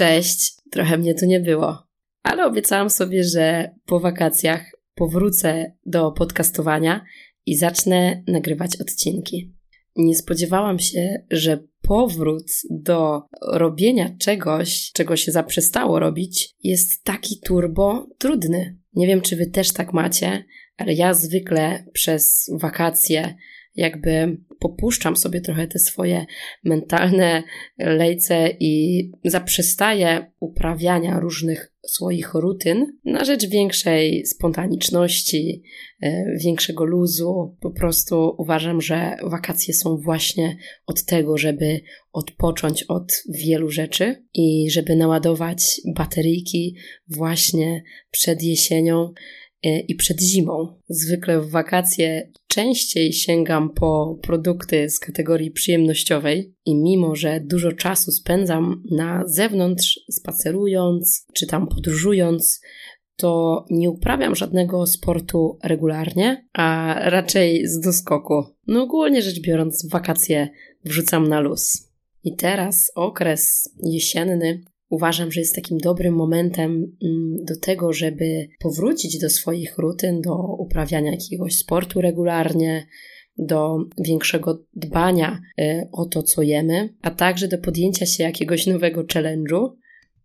Cześć, trochę mnie tu nie było, ale obiecałam sobie, że po wakacjach powrócę do podcastowania i zacznę nagrywać odcinki. Nie spodziewałam się, że powrót do robienia czegoś, czego się zaprzestało robić, jest taki turbo trudny. Nie wiem, czy wy też tak macie, ale ja zwykle przez wakacje jakby popuszczam sobie trochę te swoje mentalne lejce i zaprzestaję uprawiania różnych swoich rutyn na rzecz większej spontaniczności, e, większego luzu. Po prostu uważam, że wakacje są właśnie od tego, żeby odpocząć od wielu rzeczy i żeby naładować bateryjki właśnie przed jesienią i przed zimą. Zwykle w wakacje częściej sięgam po produkty z kategorii przyjemnościowej i mimo, że dużo czasu spędzam na zewnątrz, spacerując czy tam podróżując, to nie uprawiam żadnego sportu regularnie, a raczej z doskoku. No ogólnie rzecz biorąc, wakacje wrzucam na luz. I teraz okres jesienny uważam, że jest takim dobrym momentem mm, do tego, żeby powrócić do swoich rutyn, do uprawiania jakiegoś sportu regularnie, do większego dbania y, o to, co jemy, a także do podjęcia się jakiegoś nowego challenge'u.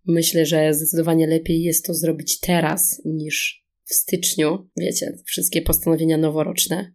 Myślę, że zdecydowanie lepiej jest to zrobić teraz niż w styczniu. Wiecie, wszystkie postanowienia noworoczne.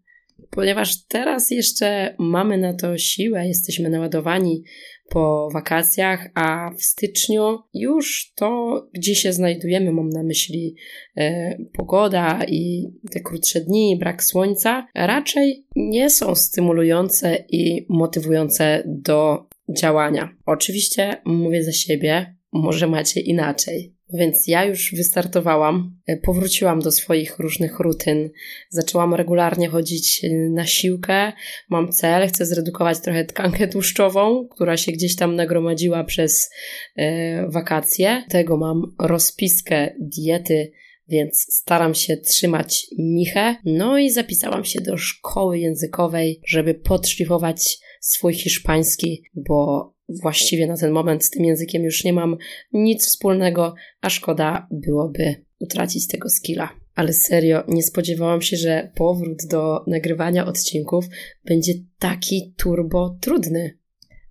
Ponieważ teraz jeszcze mamy na to siłę, jesteśmy naładowani po wakacjach, a w styczniu już to, gdzie się znajdujemy, mam na myśli e, pogoda i te krótsze dni, brak słońca, raczej nie są stymulujące i motywujące do działania. Oczywiście mówię za siebie, może macie inaczej. Więc ja już wystartowałam, e, powróciłam do swoich różnych rutyn, zaczęłam regularnie chodzić e, na siłkę. Mam cel, chcę zredukować trochę tkankę tłuszczową, która się gdzieś tam nagromadziła przez e, wakacje. Tego mam rozpiskę diety więc staram się trzymać michę. No i zapisałam się do szkoły językowej, żeby podszlifować swój hiszpański, bo właściwie na ten moment z tym językiem już nie mam nic wspólnego, a szkoda byłoby utracić tego skilla. Ale serio, nie spodziewałam się, że powrót do nagrywania odcinków będzie taki turbo trudny.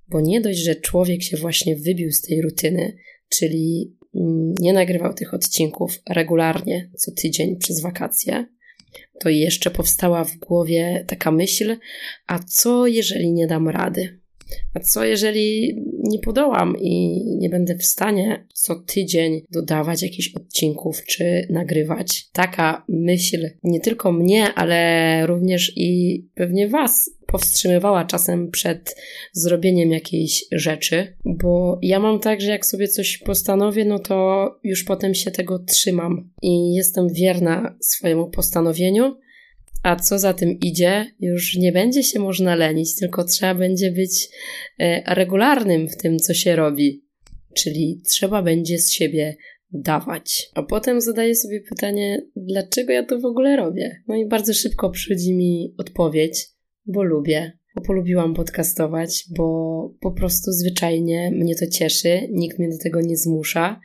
Bo nie dość, że człowiek się właśnie wybił z tej rutyny, czyli nie nagrywał tych odcinków regularnie co tydzień przez wakacje, to jeszcze powstała w głowie taka myśl: a co jeżeli nie dam rady? A co jeżeli nie podołam i nie będę w stanie co tydzień dodawać jakichś odcinków czy nagrywać? Taka myśl nie tylko mnie, ale również i pewnie Was powstrzymywała czasem przed zrobieniem jakiejś rzeczy, bo ja mam tak, że jak sobie coś postanowię, no to już potem się tego trzymam i jestem wierna swojemu postanowieniu a co za tym idzie, już nie będzie się można lenić, tylko trzeba będzie być e, regularnym w tym, co się robi. Czyli trzeba będzie z siebie dawać. A potem zadaję sobie pytanie, dlaczego ja to w ogóle robię? No i bardzo szybko przychodzi mi odpowiedź, bo lubię, bo polubiłam podcastować, bo po prostu zwyczajnie mnie to cieszy, nikt mnie do tego nie zmusza,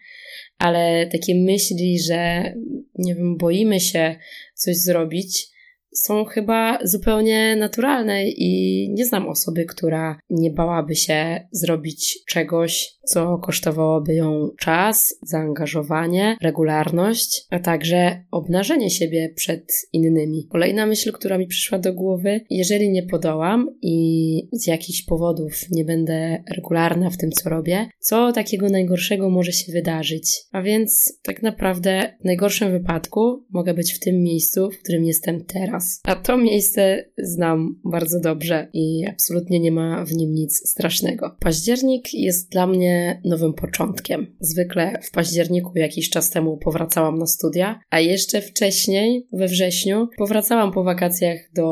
ale takie myśli, że nie wiem, boimy się coś zrobić, są chyba zupełnie naturalne i nie znam osoby, która nie bałaby się zrobić czegoś, co kosztowałoby ją czas, zaangażowanie, regularność, a także obnażenie siebie przed innymi. Kolejna myśl, która mi przyszła do głowy, jeżeli nie podołam i z jakichś powodów nie będę regularna w tym, co robię, co takiego najgorszego może się wydarzyć? A więc tak naprawdę w najgorszym wypadku mogę być w tym miejscu, w którym jestem teraz. A to miejsce znam bardzo dobrze i absolutnie nie ma w nim nic strasznego. Październik jest dla mnie nowym początkiem. Zwykle w październiku jakiś czas temu powracałam na studia, a jeszcze wcześniej, we wrześniu, powracałam po wakacjach do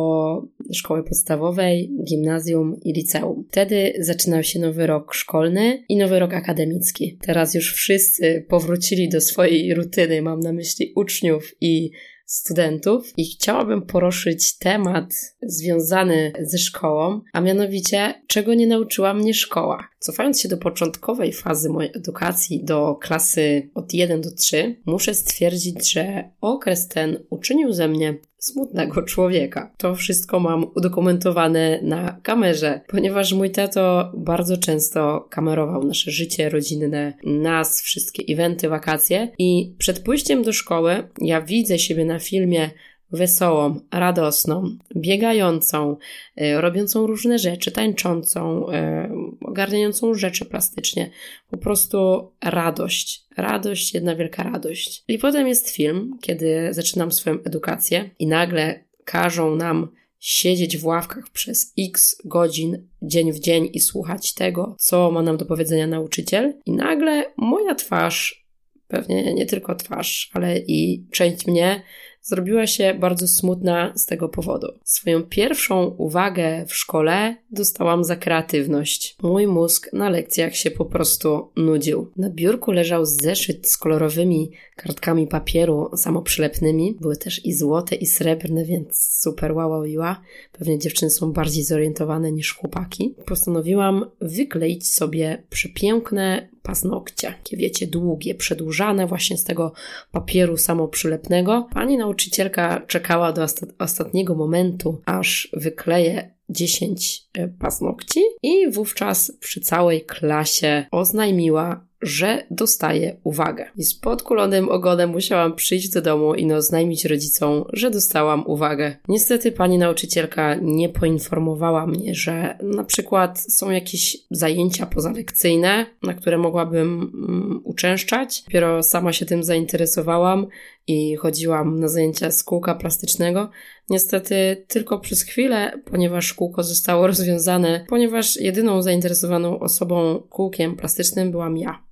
szkoły podstawowej, gimnazjum i liceum. Wtedy zaczynał się nowy rok szkolny i nowy rok akademicki. Teraz już wszyscy powrócili do swojej rutyny, mam na myśli uczniów i studentów i chciałabym poruszyć temat związany ze szkołą, a mianowicie czego nie nauczyła mnie szkoła. Cofając się do początkowej fazy mojej edukacji, do klasy od 1 do 3, muszę stwierdzić, że okres ten uczynił ze mnie smutnego człowieka. To wszystko mam udokumentowane na kamerze, ponieważ mój tato bardzo często kamerował nasze życie rodzinne, nas, wszystkie eventy, wakacje i przed pójściem do szkoły ja widzę siebie na filmie wesołą, radosną, biegającą, e, robiącą różne rzeczy, tańczącą, e, ogarniającą rzeczy plastycznie. Po prostu radość. Radość, jedna wielka radość. I potem jest film, kiedy zaczynam swoją edukację i nagle każą nam siedzieć w ławkach przez x godzin dzień w dzień i słuchać tego, co ma nam do powiedzenia nauczyciel. I nagle moja twarz, pewnie nie tylko twarz, ale i część mnie zrobiła się bardzo smutna z tego powodu. Swoją pierwszą uwagę w szkole dostałam za kreatywność. Mój mózg na lekcjach się po prostu nudził. Na biurku leżał zeszyt z kolorowymi kartkami papieru samoprzylepnymi. Były też i złote, i srebrne, więc super łaławiła. Pewnie dziewczyny są bardziej zorientowane niż chłopaki. Postanowiłam wykleić sobie przepiękne paznokcie. Takie wiecie, długie, przedłużane właśnie z tego papieru samoprzylepnego. Pani nauczycielka czekała do ostatniego momentu, aż wykleję 10 e, paznokci i wówczas przy całej klasie oznajmiła, że dostaję uwagę. I z podkulonym ogonem musiałam przyjść do domu i oznajmić rodzicom, że dostałam uwagę. Niestety pani nauczycielka nie poinformowała mnie, że na przykład są jakieś zajęcia pozalekcyjne, na które mogłabym um, uczęszczać. Dopiero sama się tym zainteresowałam i chodziłam na zajęcia z kółka plastycznego. Niestety tylko przez chwilę, ponieważ kółko zostało rozwiązane, ponieważ jedyną zainteresowaną osobą kółkiem plastycznym byłam ja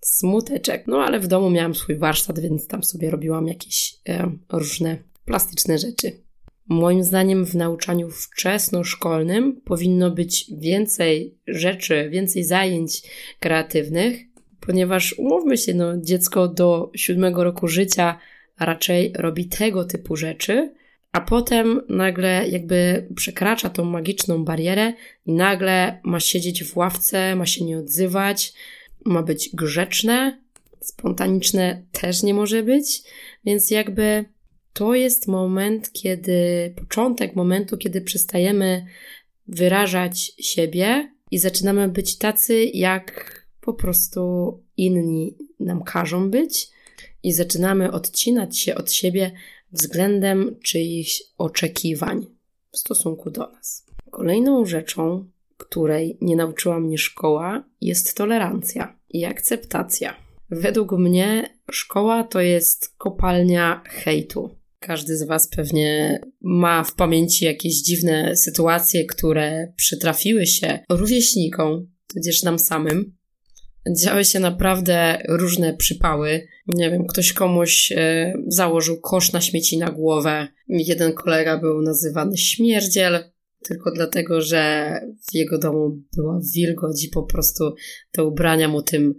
smuteczek. No ale w domu miałam swój warsztat, więc tam sobie robiłam jakieś e, różne plastyczne rzeczy. Moim zdaniem w nauczaniu wczesnoszkolnym powinno być więcej rzeczy, więcej zajęć kreatywnych, ponieważ umówmy się, no, dziecko do siódmego roku życia raczej robi tego typu rzeczy, a potem nagle jakby przekracza tą magiczną barierę i nagle ma siedzieć w ławce, ma się nie odzywać, ma być grzeczne, spontaniczne też nie może być, więc jakby to jest moment, kiedy, początek momentu, kiedy przestajemy wyrażać siebie i zaczynamy być tacy, jak po prostu inni nam każą być, i zaczynamy odcinać się od siebie względem czyichś oczekiwań w stosunku do nas. Kolejną rzeczą, której nie nauczyła mnie szkoła, jest tolerancja i akceptacja. Według mnie szkoła to jest kopalnia hejtu. Każdy z Was pewnie ma w pamięci jakieś dziwne sytuacje, które przytrafiły się rówieśnikom, tudzież nam samym. Działy się naprawdę różne przypały. Nie wiem, ktoś komuś e, założył kosz na śmieci na głowę. Jeden kolega był nazywany śmierdziel, tylko dlatego, że w jego domu była wilgoć i po prostu te ubrania mu tym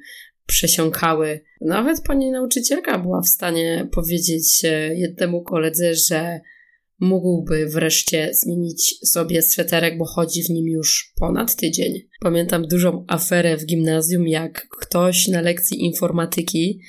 przesiąkały. Nawet pani nauczycielka była w stanie powiedzieć e, jednemu koledze, że mógłby wreszcie zmienić sobie sweterek, bo chodzi w nim już ponad tydzień. Pamiętam dużą aferę w gimnazjum, jak ktoś na lekcji informatyki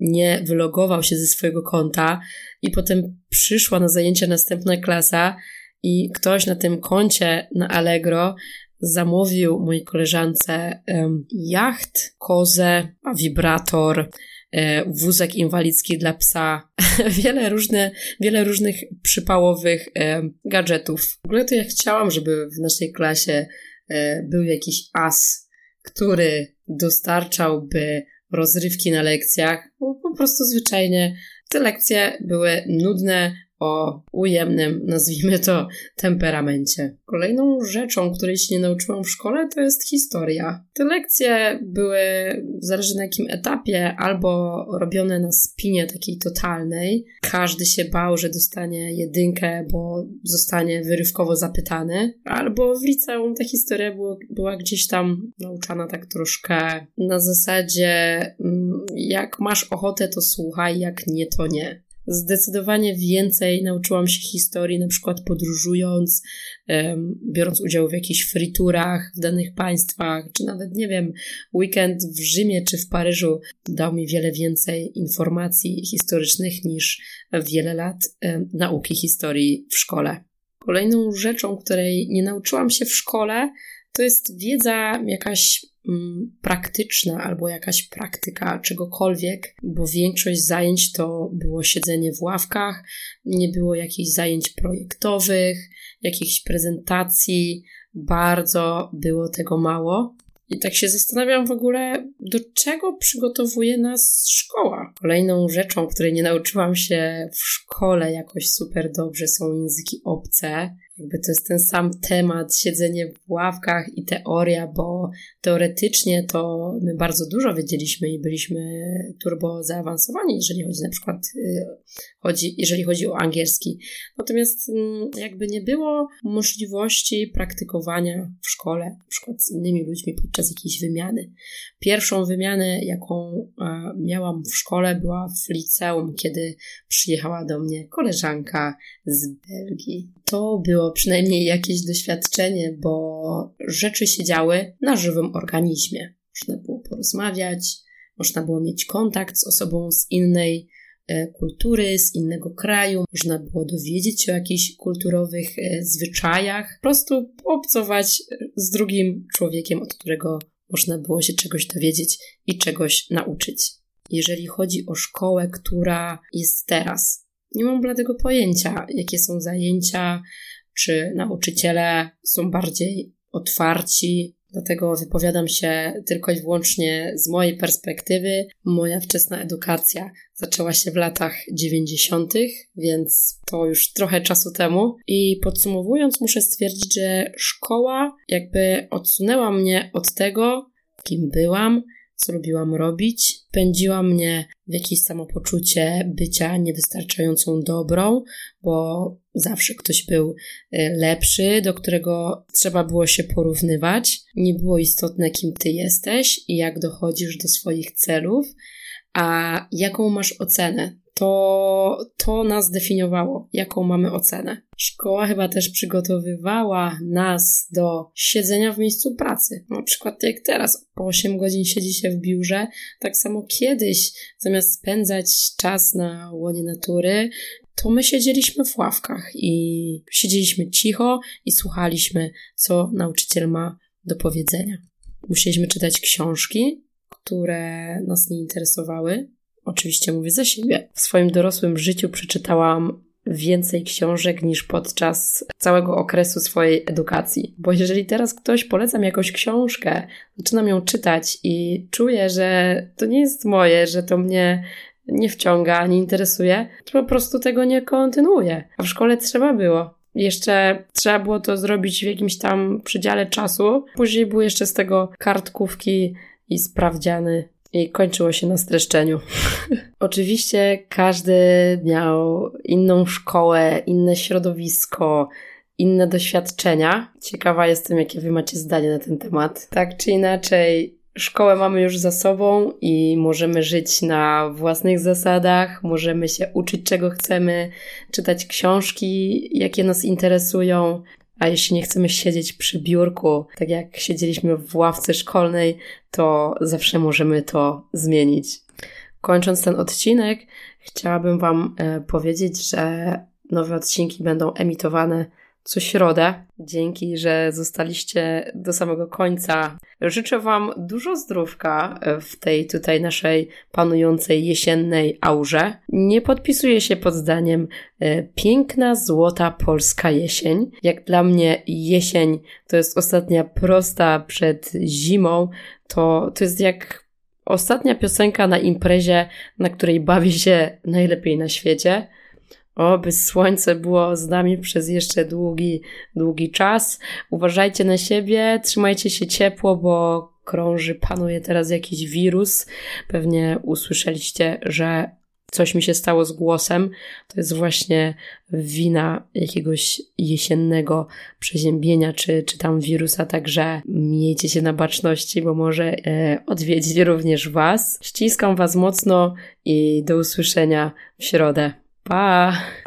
nie wylogował się ze swojego konta i potem przyszła na zajęcia następna klasa i ktoś na tym koncie na Allegro zamówił mojej koleżance um, jacht, kozę, wibrator, e, wózek inwalidzki dla psa, wiele, różne, wiele różnych przypałowych e, gadżetów. W ogóle to ja chciałam, żeby w naszej klasie e, był jakiś as, który dostarczałby rozrywki na lekcjach, bo po prostu zwyczajnie te lekcje były nudne, o ujemnym, nazwijmy to, temperamencie. Kolejną rzeczą, której się nie nauczyłam w szkole, to jest historia. Te lekcje były, zależy na jakim etapie, albo robione na spinie takiej totalnej. Każdy się bał, że dostanie jedynkę, bo zostanie wyrywkowo zapytany, albo w liceum ta historia było, była gdzieś tam nauczana tak troszkę na zasadzie, mm, jak masz ochotę, to słuchaj, jak nie, to nie. Zdecydowanie więcej nauczyłam się historii, na przykład podróżując, biorąc udział w jakichś friturach w danych państwach, czy nawet, nie wiem, weekend w Rzymie czy w Paryżu dał mi wiele więcej informacji historycznych niż wiele lat nauki historii w szkole. Kolejną rzeczą, której nie nauczyłam się w szkole, to jest wiedza jakaś mm, praktyczna albo jakaś praktyka czegokolwiek, bo większość zajęć to było siedzenie w ławkach, nie było jakichś zajęć projektowych, jakichś prezentacji, bardzo było tego mało. I tak się zastanawiam w ogóle, do czego przygotowuje nas szkoła. Kolejną rzeczą, której nie nauczyłam się w szkole jakoś super dobrze, są języki obce jakby to jest ten sam temat, siedzenie w ławkach i teoria, bo teoretycznie to my bardzo dużo wiedzieliśmy i byliśmy turbo zaawansowani, jeżeli chodzi na przykład y, chodzi, jeżeli chodzi o angielski. Natomiast mm, jakby nie było możliwości praktykowania w szkole, na przykład z innymi ludźmi podczas jakiejś wymiany. Pierwszą wymianę, jaką miałam w szkole, była w liceum, kiedy przyjechała do mnie koleżanka z Belgii. To było przynajmniej jakieś doświadczenie, bo rzeczy się działy na żywym organizmie. Można było porozmawiać, można było mieć kontakt z osobą z innej e, kultury, z innego kraju, można było dowiedzieć się o jakichś kulturowych e, zwyczajach, po prostu obcować z drugim człowiekiem, od którego można było się czegoś dowiedzieć i czegoś nauczyć. Jeżeli chodzi o szkołę, która jest teraz, nie mam bladego pojęcia, jakie są zajęcia, czy nauczyciele są bardziej otwarci. Dlatego wypowiadam się tylko i wyłącznie z mojej perspektywy. Moja wczesna edukacja zaczęła się w latach 90., więc to już trochę czasu temu. I podsumowując, muszę stwierdzić, że szkoła jakby odsunęła mnie od tego, kim byłam, co lubiłam robić. Pędziła mnie w jakieś samopoczucie bycia niewystarczającą dobrą, bo zawsze ktoś był y, lepszy, do którego trzeba było się porównywać. Nie było istotne, kim ty jesteś i jak dochodzisz do swoich celów, a jaką masz ocenę to, to nas definiowało, jaką mamy ocenę. Szkoła chyba też przygotowywała nas do siedzenia w miejscu pracy. Na przykład jak teraz, po 8 godzin siedzi się w biurze, tak samo kiedyś, zamiast spędzać czas na łonie natury, to my siedzieliśmy w ławkach i siedzieliśmy cicho i słuchaliśmy, co nauczyciel ma do powiedzenia. Musieliśmy czytać książki, które nas nie interesowały, Oczywiście mówię za siebie. W swoim dorosłym życiu przeczytałam więcej książek niż podczas całego okresu swojej edukacji. Bo jeżeli teraz ktoś poleca mi jakąś książkę, zaczynam ją czytać i czuję, że to nie jest moje, że to mnie nie wciąga, nie interesuje, to po prostu tego nie kontynuuję. A w szkole trzeba było. Jeszcze trzeba było to zrobić w jakimś tam przedziale czasu. Później były jeszcze z tego kartkówki i sprawdziany i kończyło się na streszczeniu. Oczywiście każdy miał inną szkołę, inne środowisko, inne doświadczenia. Ciekawa jestem, jakie wy macie zdanie na ten temat. Tak czy inaczej, szkołę mamy już za sobą i możemy żyć na własnych zasadach, możemy się uczyć czego chcemy, czytać książki, jakie nas interesują, a jeśli nie chcemy siedzieć przy biurku, tak jak siedzieliśmy w ławce szkolnej, to zawsze możemy to zmienić. Kończąc ten odcinek, chciałabym Wam e, powiedzieć, że nowe odcinki będą emitowane co środę. Dzięki, że zostaliście do samego końca. Życzę Wam dużo zdrówka w tej tutaj naszej panującej jesiennej aurze. Nie podpisuję się pod zdaniem e, piękna, złota polska jesień. Jak dla mnie jesień to jest ostatnia prosta przed zimą, to, to jest jak ostatnia piosenka na imprezie, na której bawi się najlepiej na świecie. Oby słońce było z nami przez jeszcze długi, długi czas. Uważajcie na siebie, trzymajcie się ciepło, bo krąży, panuje teraz jakiś wirus. Pewnie usłyszeliście, że coś mi się stało z głosem. To jest właśnie wina jakiegoś jesiennego przeziębienia, czy, czy tam wirusa, także miejcie się na baczności, bo może e, odwiedzić również Was. Ściskam Was mocno i do usłyszenia w środę. Bye.